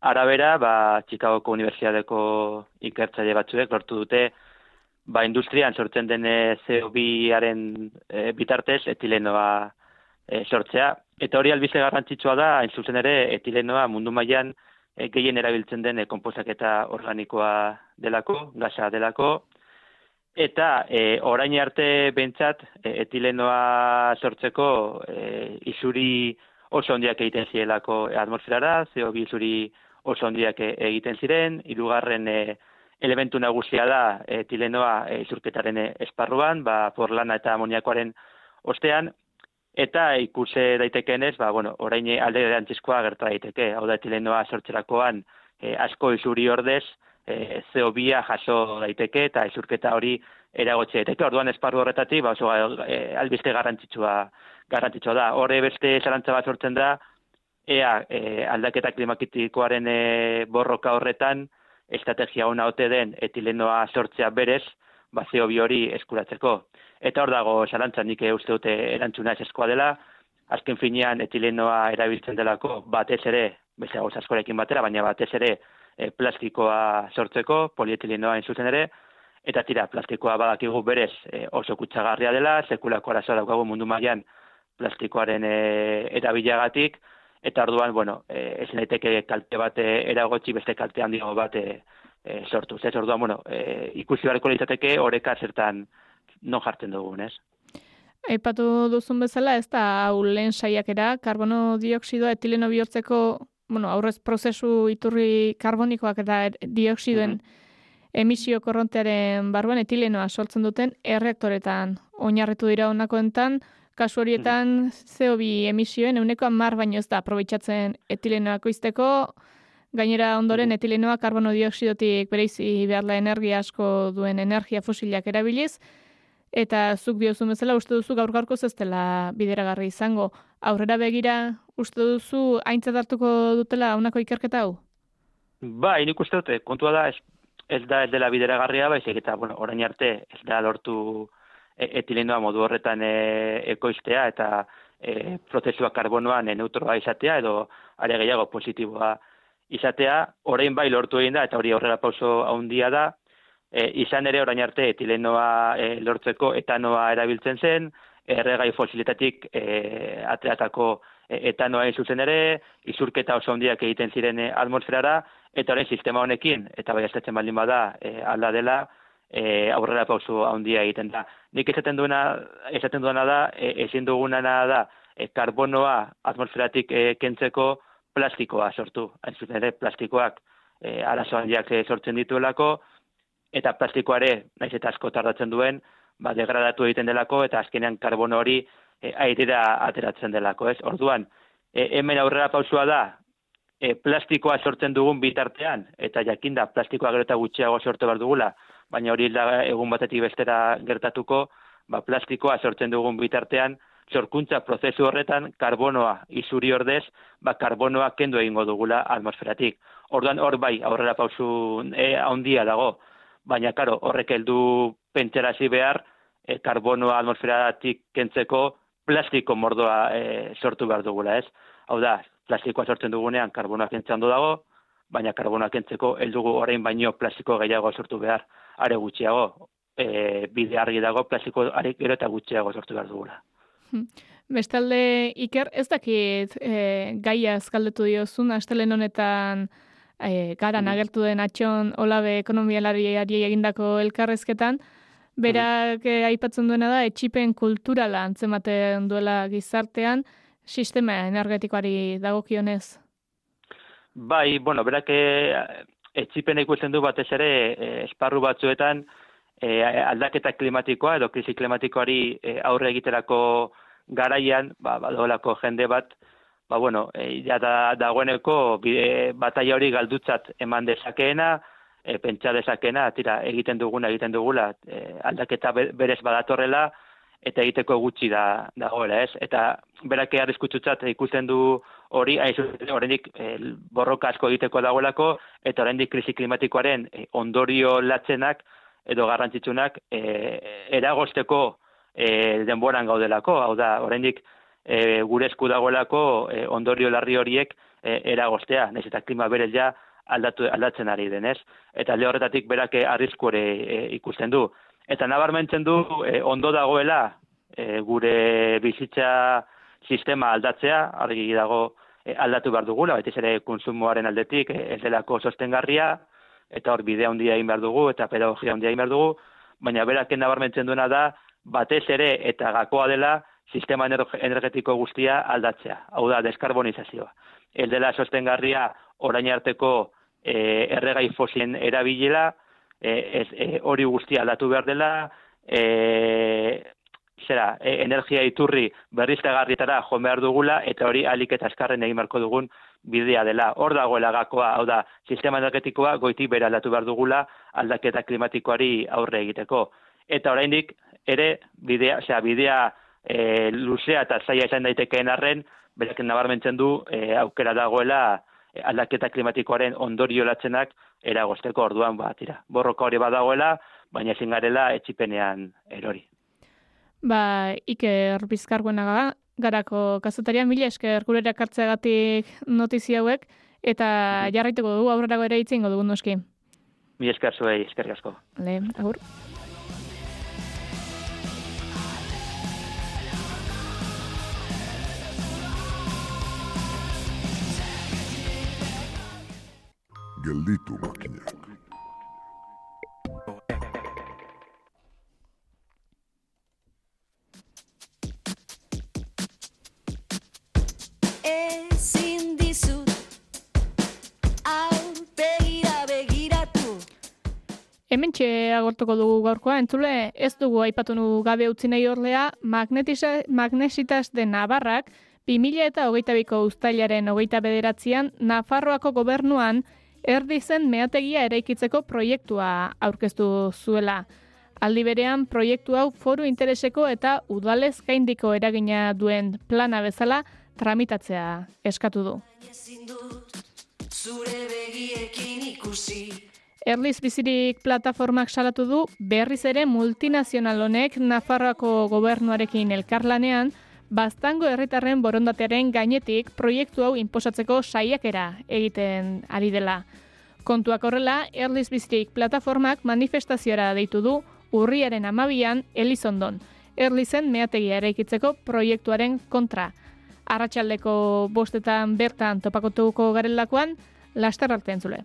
arabera, ba, Chicagoko Unibertsiadeko ikertzaile batzuek lortu dute ba, industrian sortzen den CO2-aren e, bitartez etilenoa e, sortzea. Eta hori albize garrantzitsua da, hain zuzen ere, etilenoa mundu mailan e, gehien erabiltzen den e, komposaketa organikoa delako, gasa delako, Eta e, orain arte bentsat e, etilenoa sortzeko e, izuri oso ondiak egiten zielako atmosferara, zeo izuri oso ondiak egiten ziren, hirugarren e, elementu nagusia da etilenoa e, izurketaren esparruan, ba, porlana eta amoniakoaren ostean, eta ikuse daitekeenez, ba, bueno, orain alde erantzizkoa gerta daiteke, hau da etilenoa sortzerakoan e, asko izuri ordez, e, zeobia jaso daiteke eta ezurketa hori eragotxe daiteke. Orduan esparru horretatik, ba, oso e, albiste garrantzitsua, garrantzitsua da. Horre beste zarantza bat sortzen da, ea e, aldaketa klimakitikoaren e, borroka horretan, estrategia hona ote den etilenoa sortzea berez, ba, zeobi hori eskuratzeko. Eta hor dago zalantzan nik uste dute erantzuna ez eskoa dela, azken finean etilenoa erabiltzen delako batez ere, beste askorekin batera, baina batez ere e, plastikoa sortzeko, polietilenoa zuzen ere, eta tira, plastikoa badakigu berez e, oso kutsagarria dela, sekulako arazoa daukagu mundu mailan plastikoaren e, erabilagatik, eta orduan, bueno, e, ez naiteke kalte bat eragotzi beste kalte handiago bat e, e, sortu. Ez orduan, bueno, e, ikusi barko litzateke oreka zertan non jartzen dugun, ez? Aipatu duzun bezala, ez da hau lehen saiakera, karbono dioksidoa etileno bihurtzeko bueno, aurrez prozesu iturri karbonikoak eta dioksidoen emisio korrontearen barruan etilenoa sortzen duten erreaktoretan oinarretu dira honakoentan, kasu horietan CO2 emisioen euneko amar baino ez da aprobetsatzen etilenoak izteko, gainera ondoren etilenoa karbono dioksidotik bereizi behar da energia asko duen energia fosilak erabiliz, eta zuk diozun bezala uste duzu gaur gaurko ez dela bideragarri izango. Aurrera begira uste duzu aintzat hartuko dutela honako ikerketa hau? Ba, nik uste dute, kontua da, ez, ez da ez dela bideragarria, baizik eta, bueno, orain arte, ez da lortu e, etilenoa modu horretan e, ekoiztea, eta e, prozesua karbonoan e, neutroa izatea, edo are gehiago positiboa izatea, orain bai lortu egin da, eta hori aurrera pauso handia da, e, izan ere orain arte etilenoa e, lortzeko etanoa erabiltzen zen, erregai fosiletatik e, ateatako e, etanoa zuzen ere, izurketa oso handiak egiten ziren e, atmosferara, eta orain sistema honekin, eta bai estatzen baldin bada e, alda dela, e, aurrera pauso handia egiten da. Nik esaten duena, esaten duena da, e, ezin duguna da, e, karbonoa atmosferatik e, kentzeko plastikoa sortu. Hain zuzen ere, plastikoak e, arazo handiak e, sortzen dituelako, eta plastikoare, naiz eta asko tardatzen duen, ba, degradatu egiten delako, eta azkenean karbono hori e, airera ateratzen delako, ez? Orduan, e, hemen aurrera pausua da, e, plastikoa sortzen dugun bitartean, eta jakinda plastikoa gero eta gutxiago sortu behar dugula, baina hori da egun batetik bestera gertatuko, ba, plastikoa sortzen dugun bitartean, sorkuntza prozesu horretan karbonoa izuri ordez, ba, karbonoa kendu egingo dugula atmosferatik. Orduan hor bai aurrera pausu e, handia dago, baina karo, horrek heldu pentserazi behar, e, karbonoa atmosferatik kentzeko plastiko mordoa e, sortu behar dugula, ez? Hau da, plastikoa sortzen dugunean karbonoa kentzen dago, baina karbonoa kentzeko heldugu orain baino plastiko gehiago sortu behar, are gutxiago, e, bide argi dago plastiko are gero eta gutxiago sortu behar dugula. Bestalde, Iker, ez dakit e, gaia azkaldetu diozun, astelen honetan e, gara mm. nagertu den atxon olabe ekonomialariari egindako elkarrezketan, berak mm. aipatzen duena da, etxipen kulturala antzematen duela gizartean, sistema energetikoari dagokionez. Bai, bueno, berak etxipen ikusten du batez ere esparru batzuetan e, aldaketa klimatikoa edo krisi klimatikoari aurre egiterako garaian, ba, badolako jende bat, ba, bueno, e, ja da, dagoeneko bide, bataia hori galdutzat eman dezakeena, e, pentsa dezakeena, tira, egiten duguna, egiten dugula, e, aldaketa berez badatorrela, eta egiteko gutxi da dagoela, ez? Eta berak arriskutsutza ikusten du hori oraindik e, borroka asko egiteko dagoelako eta oraindik krisi klimatikoaren e, ondorio latzenak edo garrantzitsunak e, eragosteko e, denboran gaudelako, hau da, oraindik e, gure esku dagoelako e, ondorio larri horiek e, eragostea, nez eta klima berez ja aldatu, aldatzen ari denez, eta alde horretatik berak arrisku ere e, ikusten du. Eta nabarmentzen du e, ondo dagoela e, gure bizitza sistema aldatzea, argi dago e, aldatu behar dugula, baita ere konsumoaren aldetik e, ez delako sostengarria, eta hor bidea handia egin behar dugu, eta pedagogia handia egin behar dugu, baina berak nabarmentzen duena da, batez ere eta gakoa dela, sistema energetiko guztia aldatzea, hau da, deskarbonizazioa. El dela sostengarria orain arteko e, erregai fosien erabilela, e, ez, e, hori guztia aldatu behar dela, e, zera, e, energia iturri berriztagarrietara joan behar dugula, eta hori alik eta eskarren egin beharko dugun bidea dela. Hor dagoela gakoa, hau da, sistema energetikoa goitik bera aldatu behar dugula aldaketa klimatikoari aurre egiteko. Eta oraindik ere bidea, osea, bidea e, luzea eta zaila izan daitekeen arren, berak nabarmentzen du e, aukera dagoela e, aldaketa klimatikoaren ondorio latzenak eragosteko orduan bat, tira. Borroka hori badagoela, baina ezin garela etxipenean erori. Ba, Iker Bizkarguenaga, garako kazetaria mila esker gure erakartzeagatik notizia hauek, eta mhm. jarraituko dugu aurrerago ere itzingo dugu noski. Mila esker zuei, esker gasko. Le, agur. Gelditu makinak. Ezin dizut begira begiratu Hemen agortuko dugu gaurkoa, entzule, ez dugu aipatu nu gabe utzi nahi orlea, magnesitas de Navarrak, 2000 eta hogeita biko ustailaren hogeita bederatzean, Nafarroako gobernuan erdi zen meategia eraikitzeko proiektua aurkeztu zuela. Aldi berean proiektu hau foru intereseko eta udalez gaindiko eragina duen plana bezala tramitatzea eskatu du. Erliz bizirik plataformak salatu du berriz ere multinazional honek Nafarroako gobernuarekin elkarlanean Baztango herritarren borondatearen gainetik proiektu hau inposatzeko saiakera egiten ari dela. Kontuak horrela, Erliz Biztik plataformak manifestaziora deitu du urriaren amabian Elizondon, Erlizen meategia eraikitzeko proiektuaren kontra. Arratxaldeko bostetan bertan topakotuko garelakoan, laster artean zule.